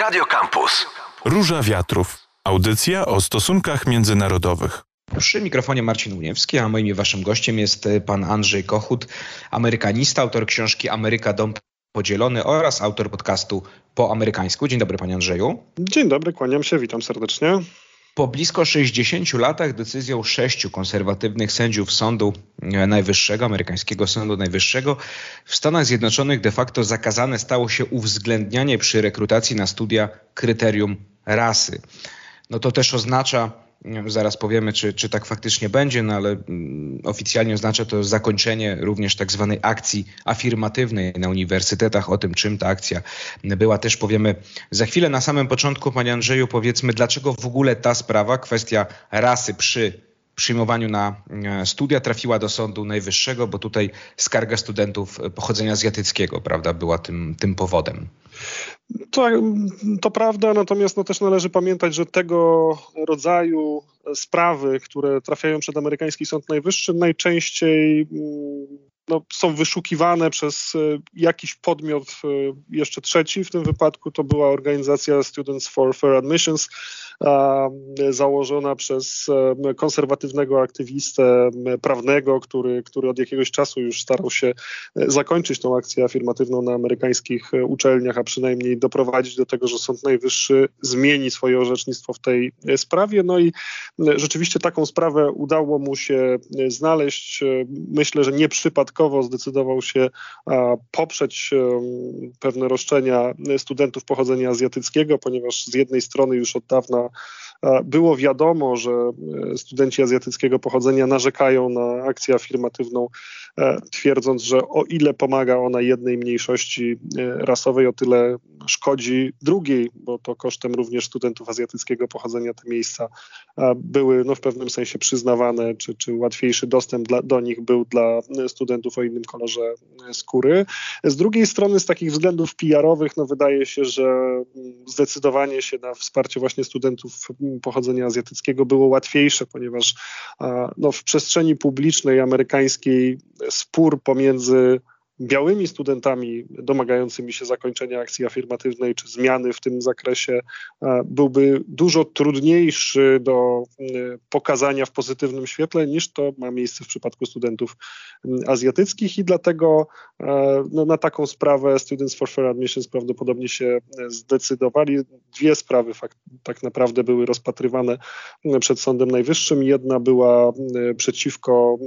Radio Campus. Róża Wiatrów. Audycja o stosunkach międzynarodowych. Przy mikrofonie Marcin Uniewski, a moim i waszym gościem jest e, pan Andrzej Kochut, amerykanista, autor książki Ameryka Dom Podzielony oraz autor podcastu Po Amerykańsku. Dzień dobry panie Andrzeju. Dzień dobry, kłaniam się, witam serdecznie. Po blisko 60 latach decyzją sześciu konserwatywnych sędziów Sądu Najwyższego, amerykańskiego Sądu Najwyższego, w Stanach Zjednoczonych de facto zakazane stało się uwzględnianie przy rekrutacji na studia kryterium rasy. No to też oznacza, zaraz powiemy, czy, czy tak faktycznie będzie, no ale mm, oficjalnie oznacza to zakończenie również tak zwanej akcji afirmatywnej na uniwersytetach. O tym, czym ta akcja była, też powiemy za chwilę. Na samym początku, panie Andrzeju, powiedzmy, dlaczego w ogóle ta sprawa, kwestia rasy przy przyjmowaniu na e, studia trafiła do Sądu Najwyższego, bo tutaj skarga studentów pochodzenia azjatyckiego, prawda, była tym, tym powodem. To, to prawda, natomiast no, też należy pamiętać, że tego rodzaju sprawy, które trafiają przed amerykański Sąd Najwyższy, najczęściej mm, no, są wyszukiwane przez e, jakiś podmiot e, jeszcze trzeci. W tym wypadku to była organizacja Students for Fair Admissions, założona przez e, konserwatywnego aktywistę prawnego, który, który od jakiegoś czasu już starał się zakończyć tą akcję afirmatywną na amerykańskich uczelniach, a przynajmniej doprowadzić do tego, że Sąd Najwyższy zmieni swoje orzecznictwo w tej sprawie. No i rzeczywiście taką sprawę udało mu się znaleźć. Myślę, że nie przypadkowo przypadkowo zdecydował się poprzeć pewne roszczenia studentów pochodzenia azjatyckiego, ponieważ z jednej strony już od dawna było wiadomo, że e, studenci azjatyckiego pochodzenia narzekają na akcję afirmatywną, e, twierdząc, że o ile pomaga ona jednej mniejszości e, rasowej, o tyle szkodzi drugiej, bo to kosztem również studentów azjatyckiego pochodzenia te miejsca były no, w pewnym sensie przyznawane, czy, czy łatwiejszy dostęp dla, do nich był dla studentów o innym kolorze skóry. Z drugiej strony, z takich względów PR-owych, no, wydaje się, że mm, zdecydowanie się na wsparcie właśnie studentów pochodzenia azjatyckiego było łatwiejsze, ponieważ no, w przestrzeni publicznej amerykańskiej spór pomiędzy białymi studentami domagającymi się zakończenia akcji afirmatywnej czy zmiany w tym zakresie e, byłby dużo trudniejszy do e, pokazania w pozytywnym świetle niż to ma miejsce w przypadku studentów azjatyckich i dlatego e, no, na taką sprawę Students for Fair Admissions prawdopodobnie się zdecydowali. Dwie sprawy tak naprawdę były rozpatrywane przed Sądem Najwyższym. Jedna była przeciwko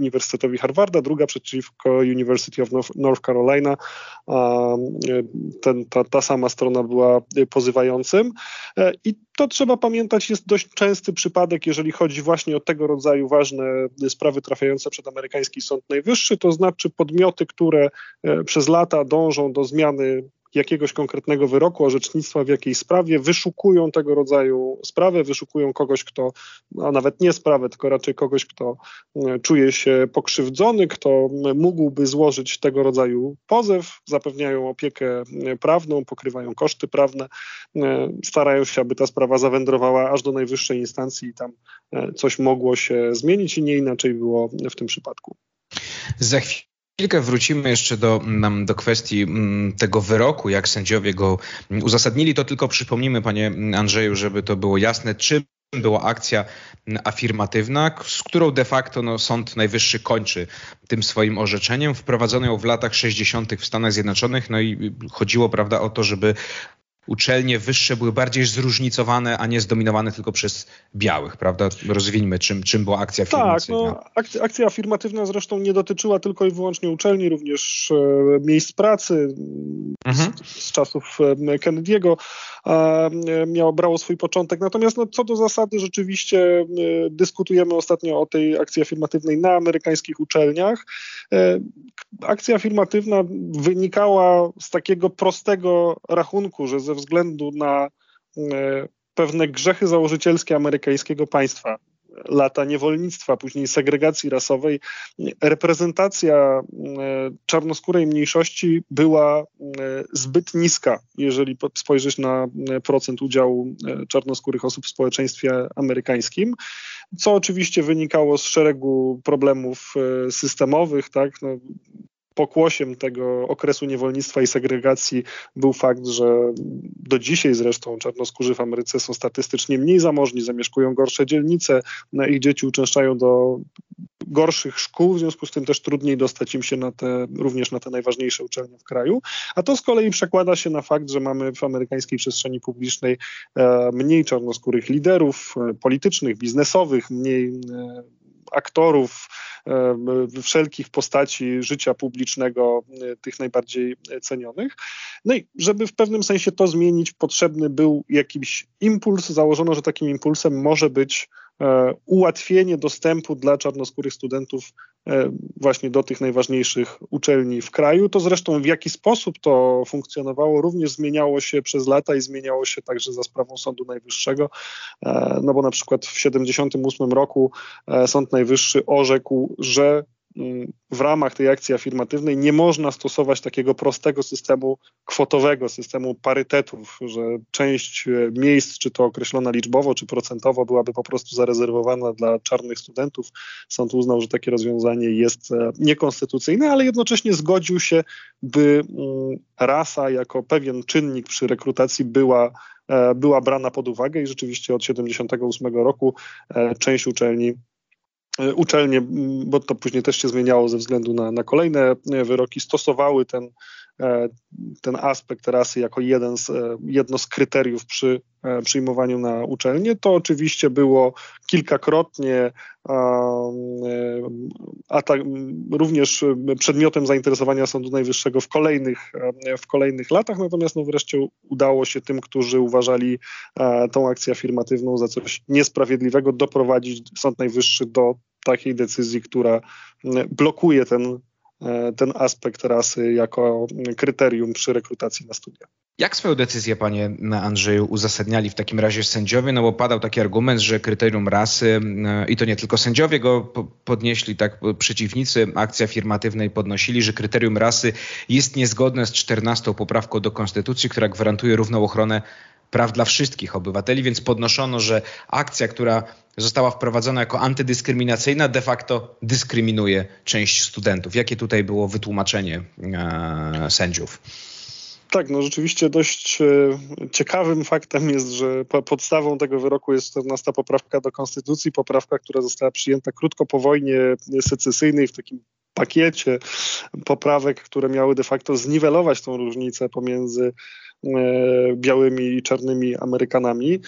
Uniwersytetowi Harvarda, druga przeciwko University of North Carolina. Ten, ta, ta sama strona była pozywającym. E, I to trzeba pamiętać, jest dość częsty przypadek, jeżeli chodzi właśnie o tego rodzaju ważne sprawy trafiające przed amerykański Sąd Najwyższy, to znaczy podmioty, które e, przez lata dążą do zmiany jakiegoś konkretnego wyroku, orzecznictwa w jakiejś sprawie, wyszukują tego rodzaju sprawę, wyszukują kogoś, kto, a nawet nie sprawę, tylko raczej kogoś, kto e, czuje się pokrzywdzony, kto mógłby złożyć tego rodzaju pozew, zapewniają opiekę e, prawną, pokrywają koszty prawne, e, starają się, aby ta sprawa zawędrowała aż do najwyższej instancji i tam coś mogło się zmienić i nie inaczej było w tym przypadku. Za chwilę chwilkę wrócimy jeszcze do, do kwestii mm, tego wyroku, jak sędziowie go uzasadnili. To tylko przypomnimy, panie Andrzeju, żeby to było jasne, czym była akcja afirmatywna, z którą de facto no, Sąd Najwyższy kończy tym swoim orzeczeniem. Wprowadzono ją w latach 60. w Stanach Zjednoczonych, no i chodziło prawda, o to, żeby uczelnie wyższe były bardziej zróżnicowane, a nie zdominowane tylko przez białych, prawda? Rozwińmy, czym, czym była akcja afirmatywna. Tak, no, akcja, akcja afirmatywna zresztą nie dotyczyła tylko i wyłącznie uczelni, również e, miejsc pracy mhm. z, z, czasów e, Kennedy'ego e, miało, brało swój początek. Natomiast no, co do zasady rzeczywiście e, dyskutujemy ostatnio o tej akcji afirmatywnej na amerykańskich uczelniach. E, akcja afirmatywna wynikała z takiego prostego rachunku, że ze względu na e, pewne grzechy założycielskie amerykańskiego państwa, lata niewolnictwa, później segregacji rasowej, reprezentacja e, czarnoskórej mniejszości była e, zbyt niska, jeżeli spojrzeć na procent udziału czarnoskórych osób w społeczeństwie amerykańskim, co oczywiście wynikało z szeregu problemów systemowych, tak, no, pokłosiem tego okresu niewolnictwa i segregacji był fakt, że do dzisiaj zresztą czarnoskórzy w Ameryce są statystycznie mniej zamożni, zamieszkują gorsze dzielnice, ich dzieci uczęszczają do gorszych szkół, w związku z tym też trudniej dostać im się na te, również na te najważniejsze uczelnie w kraju, a to z kolei przekłada się na fakt, że mamy w amerykańskiej przestrzeni publicznej e, mniej czarnoskórych liderów e, politycznych, biznesowych, mniej e, aktorów, wszelkich postaci życia publicznego, tych najbardziej cenionych. No i żeby w pewnym sensie to zmienić, potrzebny był jakiś impuls. Założono, że takim impulsem może być E, ułatwienie dostępu dla czarnoskórych studentów e, właśnie do tych najważniejszych uczelni w kraju. To zresztą w jaki sposób to funkcjonowało również zmieniało się przez lata i zmieniało się także za sprawą Sądu Najwyższego, e, no bo na przykład w 1978 roku Sąd Najwyższy orzekł, że w ramach tej akcji afirmatywnej nie można stosować takiego prostego systemu kwotowego, systemu parytetów, że część e, miejsc, czy to określona liczbowo, czy procentowo, byłaby po prostu zarezerwowana dla czarnych studentów. Sąd uznał, że takie rozwiązanie jest e, niekonstytucyjne, ale jednocześnie zgodził się, by mm, rasa jako pewien czynnik przy rekrutacji była e, była brana pod uwagę i rzeczywiście od 1978 roku część uczelni uczelnie, bo to później też się zmieniało ze względu na, na kolejne e, wyroki, stosowały ten, e, ten aspekt rasy jako jeden z, jedno z kryteriów przy przyjmowaniu na uczelnię. To oczywiście było kilkakrotnie a tak, również przedmiotem zainteresowania Sądu Najwyższego w kolejnych, w kolejnych latach, natomiast no wreszcie udało się tym, którzy uważali tą akcję afirmatywną za coś niesprawiedliwego, doprowadzić Sąd Najwyższy do takiej decyzji, która blokuje ten, ten aspekt rasy jako kryterium przy rekrutacji na studia. Jak swoją decyzję, panie Andrzeju, uzasadniali w takim razie sędziowie? No bo padał taki argument, że kryterium rasy, i to nie tylko sędziowie go podnieśli, tak przeciwnicy akcji afirmatywnej podnosili, że kryterium rasy jest niezgodne z 14 poprawką do Konstytucji, która gwarantuje równą ochronę praw dla wszystkich obywateli, więc podnoszono, że akcja, która została wprowadzona jako antydyskryminacyjna, de facto dyskryminuje część studentów. Jakie tutaj było wytłumaczenie e, sędziów? Tak, no rzeczywiście dość e, ciekawym faktem jest, że podstawą tego wyroku jest 14 poprawka do Konstytucji, poprawka, która została przyjęta krótko po wojnie secesyjnej w takim pakiecie poprawek, które miały de facto zniwelować tą różnicę pomiędzy białymi i czarnymi Amerykanami.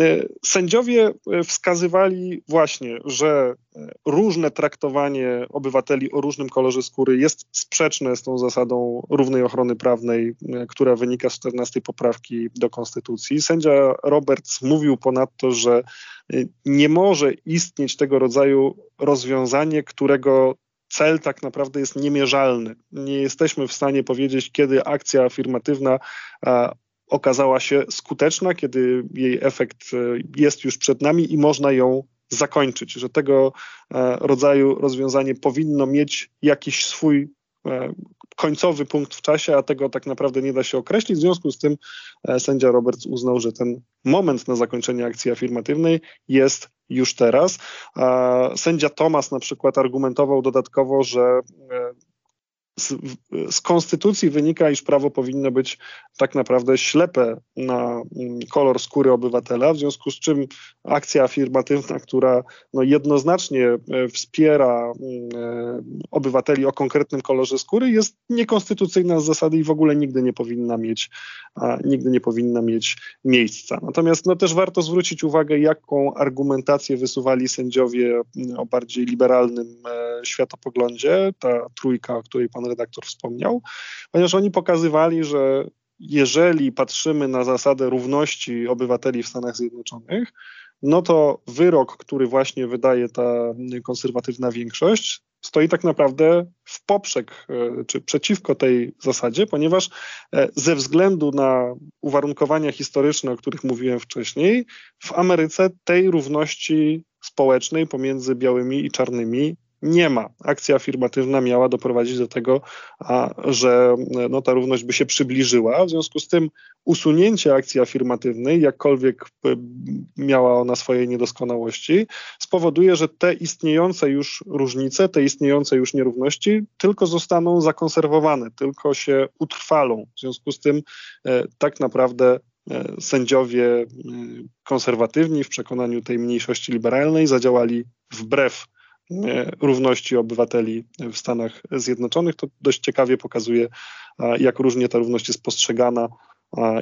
E, sędziowie e, wskazywali właśnie, że różne traktowanie obywateli o różnym kolorze skóry jest sprzeczne z tą zasadą równej ochrony prawnej, która wynika z 14 poprawki do Konstytucji. Sędzia Roberts mówił ponadto, że nie może istnieć tego rodzaju rozwiązanie, którego cel tak naprawdę jest niemierzalny. Nie jesteśmy w stanie powiedzieć, kiedy akcja afirmatywna okazała się skuteczna, kiedy jej efekt e, jest już przed nami i można ją zakończyć, że tego e, rodzaju rozwiązanie powinno mieć jakiś swój e, końcowy punkt w czasie, a tego tak naprawdę nie da się określić. W związku z tym sędzia Roberts uznał, że ten moment na zakończenie akcji afirmatywnej jest już teraz. Sędzia Thomas na przykład argumentował dodatkowo, że e, z, z, konstytucji wynika, iż prawo powinno być tak naprawdę ślepe na mm, kolor skóry obywatela, w związku z czym akcja afirmatywna, która no jednoznacznie e, wspiera mm, e, obywateli o konkretnym kolorze skóry, jest niekonstytucyjna z zasady i w ogóle nigdy nie powinna mieć, nigdy nie powinna mieć miejsca. Natomiast no też warto zwrócić uwagę, jaką argumentację wysuwali sędziowie mm, o bardziej liberalnym e, światopoglądzie, ta trójka, o której pan redaktor wspomniał, ponieważ oni pokazywali, że jeżeli patrzymy na zasadę równości obywateli w Stanach Zjednoczonych, no to wyrok, który właśnie wydaje ta konserwatywna większość, stoi tak naprawdę w poprzek e, czy przeciwko tej zasadzie, ponieważ e, ze względu na uwarunkowania historyczne, o których mówiłem wcześniej, w Ameryce tej równości społecznej pomiędzy białymi i czarnymi nie ma. Akcja afirmatywna miała doprowadzić do tego, a, że no, ta równość by się przybliżyła. W związku z tym usunięcie akcji afirmatywnej, jakkolwiek miała ona swoje niedoskonałości, spowoduje, że te istniejące już różnice, te istniejące już nierówności tylko zostaną zakonserwowane, tylko się utrwalą. W związku z tym e, tak naprawdę e, sędziowie e, konserwatywni w przekonaniu tej mniejszości liberalnej zadziałali wbrew równości obywateli w Stanach Zjednoczonych. To dość ciekawie pokazuje, jak różnie ta równość jest postrzegana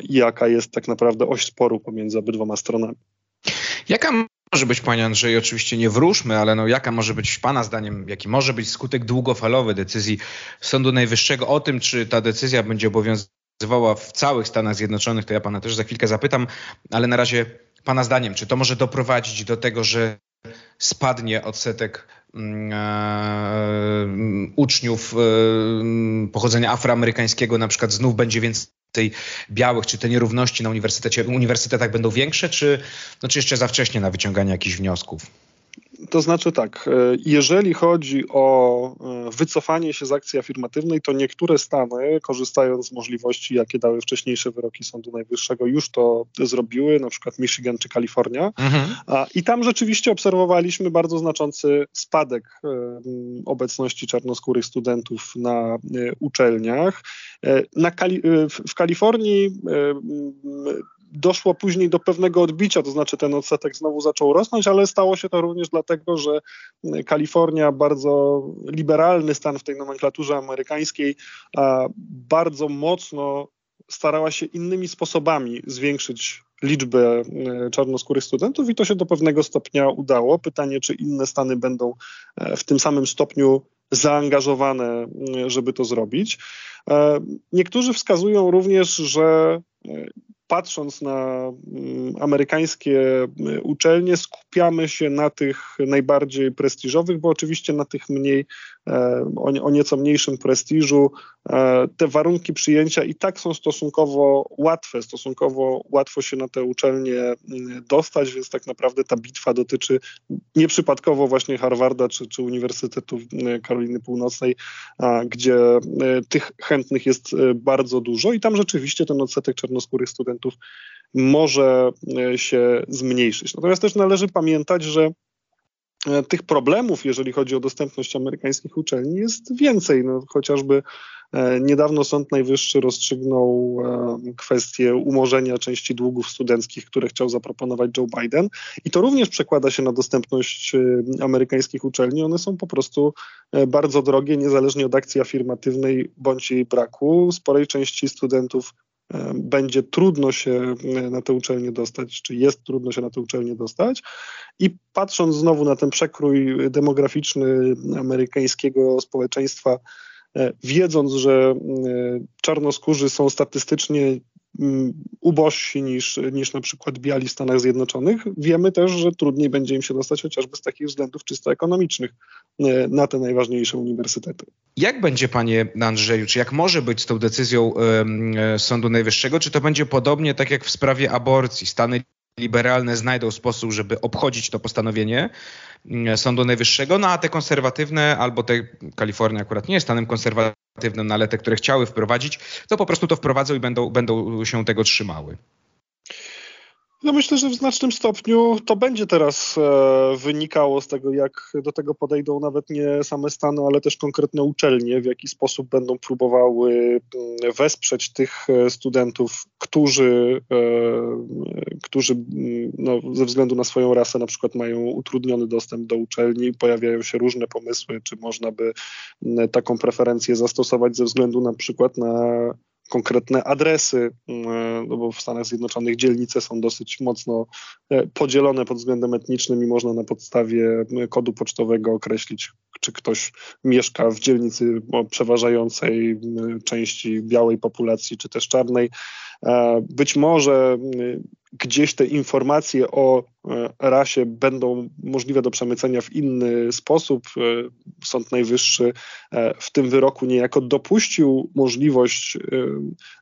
i jaka jest tak naprawdę oś sporu pomiędzy obydwoma stronami. Jaka może być, panie Andrzej, oczywiście nie wróżmy, ale no jaka może być pana zdaniem, jaki może być skutek długofalowy decyzji Sądu Najwyższego o tym, czy ta decyzja będzie obowiązywała w całych Stanach Zjednoczonych, to ja pana też za chwilkę zapytam, ale na razie pana zdaniem, czy to może doprowadzić do tego, że spadnie odsetek mm, e, uczniów e, pochodzenia afroamerykańskiego, na przykład znów będzie więcej białych, czy te nierówności na uniwersytecie, uniwersytetach będą większe, czy, no, czy jeszcze za wcześnie na wyciąganie jakichś wniosków? To znaczy tak, e, jeżeli chodzi o e, wycofanie się z akcji afirmatywnej, to niektóre stany, korzystając z możliwości, jakie dały wcześniejsze wyroki Sądu Najwyższego, już to zrobiły, na przykład Michigan czy Kalifornia. Mhm. I tam rzeczywiście obserwowaliśmy bardzo znaczący spadek e, obecności czarnoskórych studentów na uczelniach. Na Kali w Kalifornii doszło później do pewnego odbicia, to znaczy ten odsetek znowu zaczął rosnąć, ale stało się to również dlatego, że Kalifornia, bardzo liberalny stan w tej nomenklaturze amerykańskiej, bardzo mocno starała się innymi sposobami zwiększyć liczbę e, czarnoskórych studentów i to się do pewnego stopnia udało. Pytanie, czy inne stany będą e, w tym samym stopniu zaangażowane, żeby to zrobić. E, niektórzy wskazują również, że patrząc na mm, amerykańskie y, uczelnie, skupiamy się na tych najbardziej prestiżowych, bo oczywiście na tych mniej, e, o, nieco mniejszym prestiżu, e, te warunki przyjęcia i tak są stosunkowo łatwe, stosunkowo łatwo się na te uczelnie mm, dostać, więc tak naprawdę ta bitwa dotyczy nieprzypadkowo właśnie Harvarda czy, czy Uniwersytetu y, Karoliny Północnej, gdzie y, tych chętnych jest bardzo dużo i tam rzeczywiście ten odsetek czarnoskórych studentów może e, się zmniejszyć. Natomiast też należy pamiętać, że e, tych problemów, jeżeli chodzi o dostępność amerykańskich uczelni, jest więcej. No, chociażby e, niedawno Sąd Najwyższy rozstrzygnął kwestię umorzenia części długów studenckich, które chciał zaproponować Joe Biden. I to również przekłada się na dostępność amerykańskich uczelni. One są po prostu bardzo drogie, niezależnie od akcji afirmatywnej bądź jej braku. Sporej części studentów będzie trudno się e, na tę uczelnię dostać, czy jest trudno się na tę uczelnię dostać. I patrząc znowu na ten przekrój demograficzny amerykańskiego społeczeństwa, e, wiedząc, że e, czarnoskórzy są statystycznie ubożsi niż, niż na przykład biali w Stanach Zjednoczonych. Wiemy też, że trudniej będzie im się dostać chociażby z takich względów czysto ekonomicznych e, na te najważniejsze uniwersytety. Jak będzie, panie Andrzeju, czy jak może być z tą decyzją y, Sądu Najwyższego? Czy to będzie podobnie tak jak w sprawie aborcji? Stany liberalne znajdą sposób, żeby obchodzić to postanowienie mm, Sądu Najwyższego, no a te konserwatywne, albo te Kalifornia akurat nie jest stanem konserwatywnym, ale te, które chciały wprowadzić, to po prostu to wprowadzą i będą, będą się tego trzymały. No myślę, że w znacznym stopniu to będzie teraz e, wynikało z tego, jak do tego podejdą nawet nie same Stany, ale też konkretne uczelnie, w jaki sposób będą próbowały mm, wesprzeć tych e, studentów, którzy, e, którzy mm, no, ze względu na swoją rasę na przykład mają utrudniony dostęp do uczelni. Pojawiają się różne pomysły, czy można by mm, taką preferencję zastosować ze względu na przykład na konkretne adresy, mm, no bo w Stanach Zjednoczonych dzielnice są dosyć mocno e, podzielone pod względem etnicznym i można na podstawie kodu pocztowego określić, czy ktoś mieszka w dzielnicy o przeważającej części białej populacji, czy też czarnej. E, być może gdzieś te informacje o e, rasie będą możliwe do przemycenia w inny sposób. E, Sąd Najwyższy w tym wyroku niejako dopuścił możliwość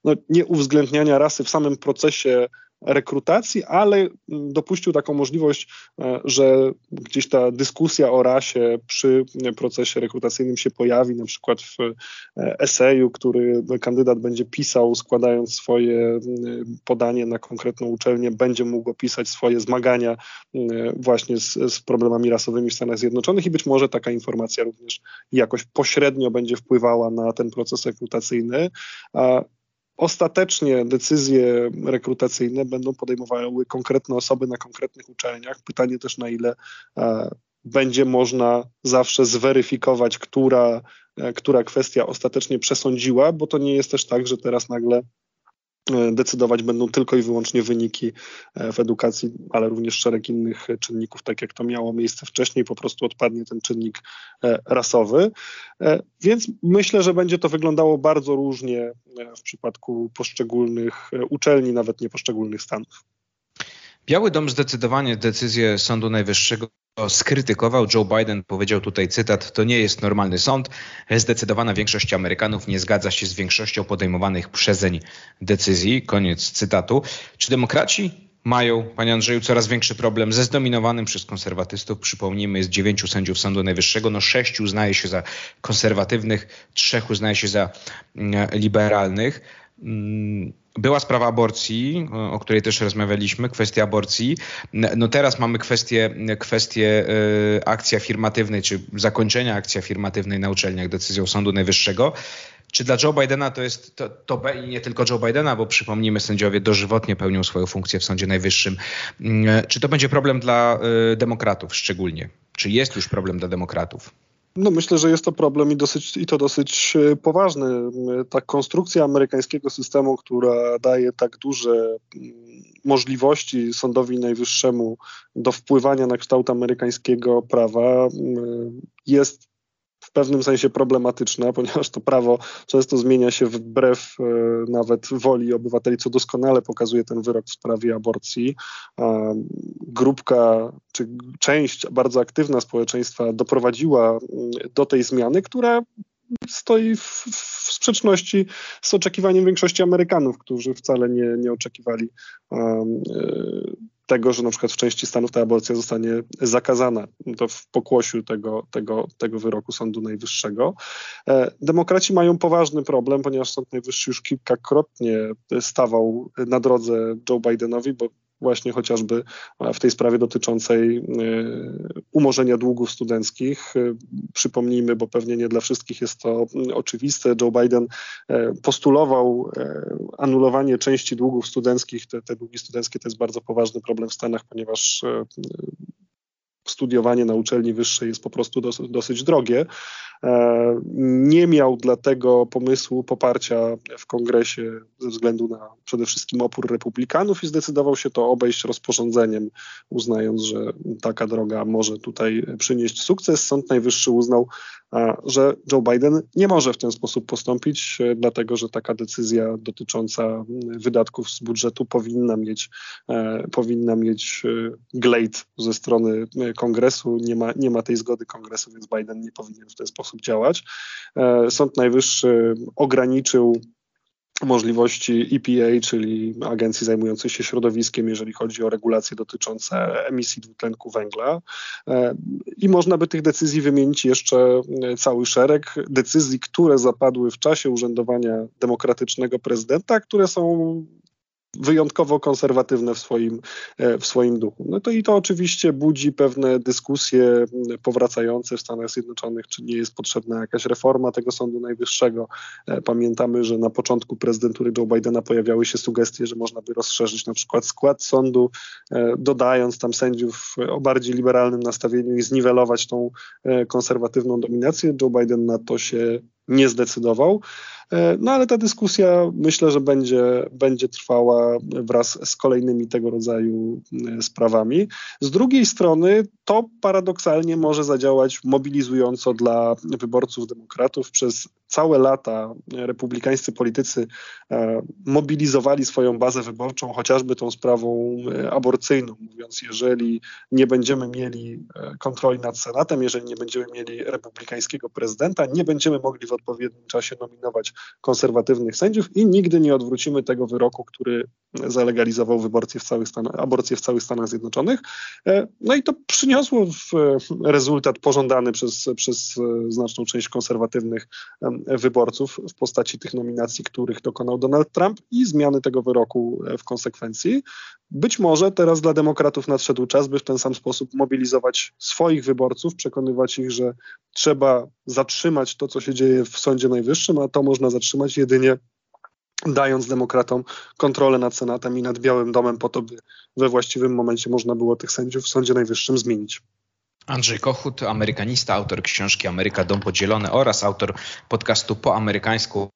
no, nieuwzględniania rasy w samym procesie rekrutacji, ale mm, dopuścił taką możliwość, że gdzieś ta dyskusja o rasie przy procesie rekrutacyjnym się pojawi, na przykład w eseju, który kandydat będzie pisał, składając swoje podanie na konkretną uczelnię, będzie mógł opisać swoje zmagania właśnie z, z problemami rasowymi w Stanach Zjednoczonych i być może taka informacja również jakoś pośrednio będzie wpływała na ten proces rekrutacyjny. Ostatecznie decyzje rekrutacyjne będą podejmowały konkretne osoby na konkretnych uczelniach. Pytanie też, na ile będzie można zawsze zweryfikować, która, która kwestia ostatecznie przesądziła, bo to nie jest też tak, że teraz nagle E, decydować będą tylko i wyłącznie wyniki e, w edukacji, ale również szereg innych czynników, tak jak to miało miejsce wcześniej, po prostu odpadnie ten czynnik e, rasowy. Więc myślę, że będzie to wyglądało bardzo różnie w przypadku poszczególnych uczelni, nawet nie poszczególnych stanów. Biały Dom zdecydowanie decyzję Sądu Najwyższego skrytykował. Joe Biden powiedział tutaj cytat: To nie jest normalny sąd. Zdecydowana większość Amerykanów nie zgadza się z większością podejmowanych przezeń decyzji. Koniec cytatu. Czy demokraci mają, panie Andrzeju, coraz większy problem ze zdominowanym przez konserwatystów. Przypomnijmy, jest dziewięciu sędziów Sądu Najwyższego, no sześciu uznaje się za konserwatywnych, trzech uznaje się za mm, liberalnych. Była sprawa aborcji, o której też rozmawialiśmy, kwestia aborcji. No teraz mamy kwestię, kwestię e, akcji afirmatywnej, czy zakończenia akcji afirmatywnej na uczelniach decyzją Sądu Najwyższego. Czy dla Joe Bidena to jest to, to nie tylko Joe Bidena, bo przypomnijmy, sędziowie dożywotnie pełnią swoją funkcję w Sądzie Najwyższym. Mm, czy to będzie problem dla e, demokratów szczególnie? Czy jest już problem dla demokratów? No myślę, że jest to problem i, dosyć, i to dosyć e, poważny. Ta konstrukcja amerykańskiego systemu, która daje tak duże mm, możliwości Sądowi Najwyższemu do wpływania na kształt amerykańskiego prawa, mm, jest w pewnym sensie problematyczna, ponieważ to prawo często zmienia się wbrew e, nawet woli obywateli, co doskonale pokazuje ten wyrok w sprawie aborcji. Grupka czy część bardzo aktywna społeczeństwa doprowadziła do tej zmiany, która stoi w, w, sprzeczności z oczekiwaniem większości Amerykanów, którzy wcale nie, nie oczekiwali um, tego, że na przykład w części Stanów ta aborcja zostanie zakazana. To w pokłosiu tego, tego, tego wyroku Sądu Najwyższego. E, demokraci mają poważny problem, ponieważ Sąd Najwyższy już kilkakrotnie stawał na drodze Joe Bidenowi, bo właśnie chociażby w tej sprawie dotyczącej e, umorzenia długów studenckich. E, przypomnijmy, bo pewnie nie dla wszystkich jest to oczywiste, Joe Biden e, postulował anulowanie części długów studenckich. Te, te długi studenckie to jest bardzo poważny problem w Stanach, ponieważ studiowanie na uczelni wyższej jest po prostu dosyć drogie. E, nie miał dlatego pomysłu poparcia w kongresie ze względu na przede wszystkim opór republikanów i zdecydował się to obejść rozporządzeniem, uznając, że taka droga może tutaj przynieść sukces. Sąd Najwyższy uznał, że Joe Biden nie może w ten sposób postąpić, e, dlatego że taka decyzja dotycząca wydatków z budżetu powinna mieć, e, powinna mieć glade ze strony kongresu. Nie ma, nie ma tej zgody kongresu, więc Biden nie powinien w ten sposób sposób działać. E, Sąd Najwyższy ograniczył możliwości EPA, czyli agencji zajmującej się środowiskiem, jeżeli chodzi o regulacje dotyczące emisji dwutlenku węgla. E, I można by tych decyzji wymienić jeszcze cały szereg decyzji, które zapadły w czasie urzędowania demokratycznego prezydenta, które są wyjątkowo konserwatywne w swoim, e, w swoim duchu. No to i to oczywiście budzi pewne dyskusje powracające w Stanach Zjednoczonych, czy nie jest potrzebna jakaś reforma tego Sądu Najwyższego. E, pamiętamy, że na początku prezydentury Joe Bidena pojawiały się sugestie, że można by rozszerzyć na przykład skład sądu, e, dodając tam sędziów o bardziej liberalnym nastawieniu i zniwelować tą konserwatywną dominację. Joe Biden na to się nie zdecydował. E, no ale ta dyskusja myślę, że będzie, będzie trwała wraz z kolejnymi tego rodzaju e, sprawami. Z drugiej strony to paradoksalnie może zadziałać mobilizująco dla wyborców demokratów. Przez całe lata republikańscy politycy e, mobilizowali swoją bazę wyborczą chociażby tą sprawą aborcyjną, mówiąc, jeżeli nie będziemy mieli kontroli nad Senatem, jeżeli nie będziemy mieli republikańskiego prezydenta, nie będziemy mogli w odpowiednim czasie nominować konserwatywnych sędziów i nigdy nie odwrócimy tego wyroku, który zalegalizował w całych aborcję w całych Stanach Zjednoczonych. E, no i to przyniosło rezultat pożądany przez, przez znaczną część konserwatywnych wyborców w postaci tych nominacji, których dokonał Donald Trump i zmiany tego wyroku w konsekwencji. Być może teraz dla demokratów nadszedł czas, by w ten sam sposób mobilizować swoich wyborców, przekonywać ich, że trzeba zatrzymać to, co się dzieje w Sądzie Najwyższym, a to można zatrzymać jedynie dając demokratom kontrolę nad Senatem i nad Białym Domem po to, by we właściwym momencie można było tych sędziów w Sądzie Najwyższym zmienić. Andrzej Kochut, amerykanista, autor książki Ameryka Dom Podzielony oraz autor podcastu po amerykańsku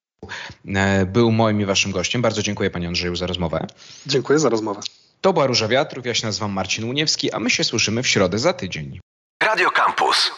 e, był moim i waszym gościem. Bardzo dziękuję panie Andrzeju za rozmowę. Dziękuję za rozmowę. To była Róża Wiatrów, ja się nazywam Marcin Uniewski, a my się słyszymy w środę za tydzień. Radio Campus.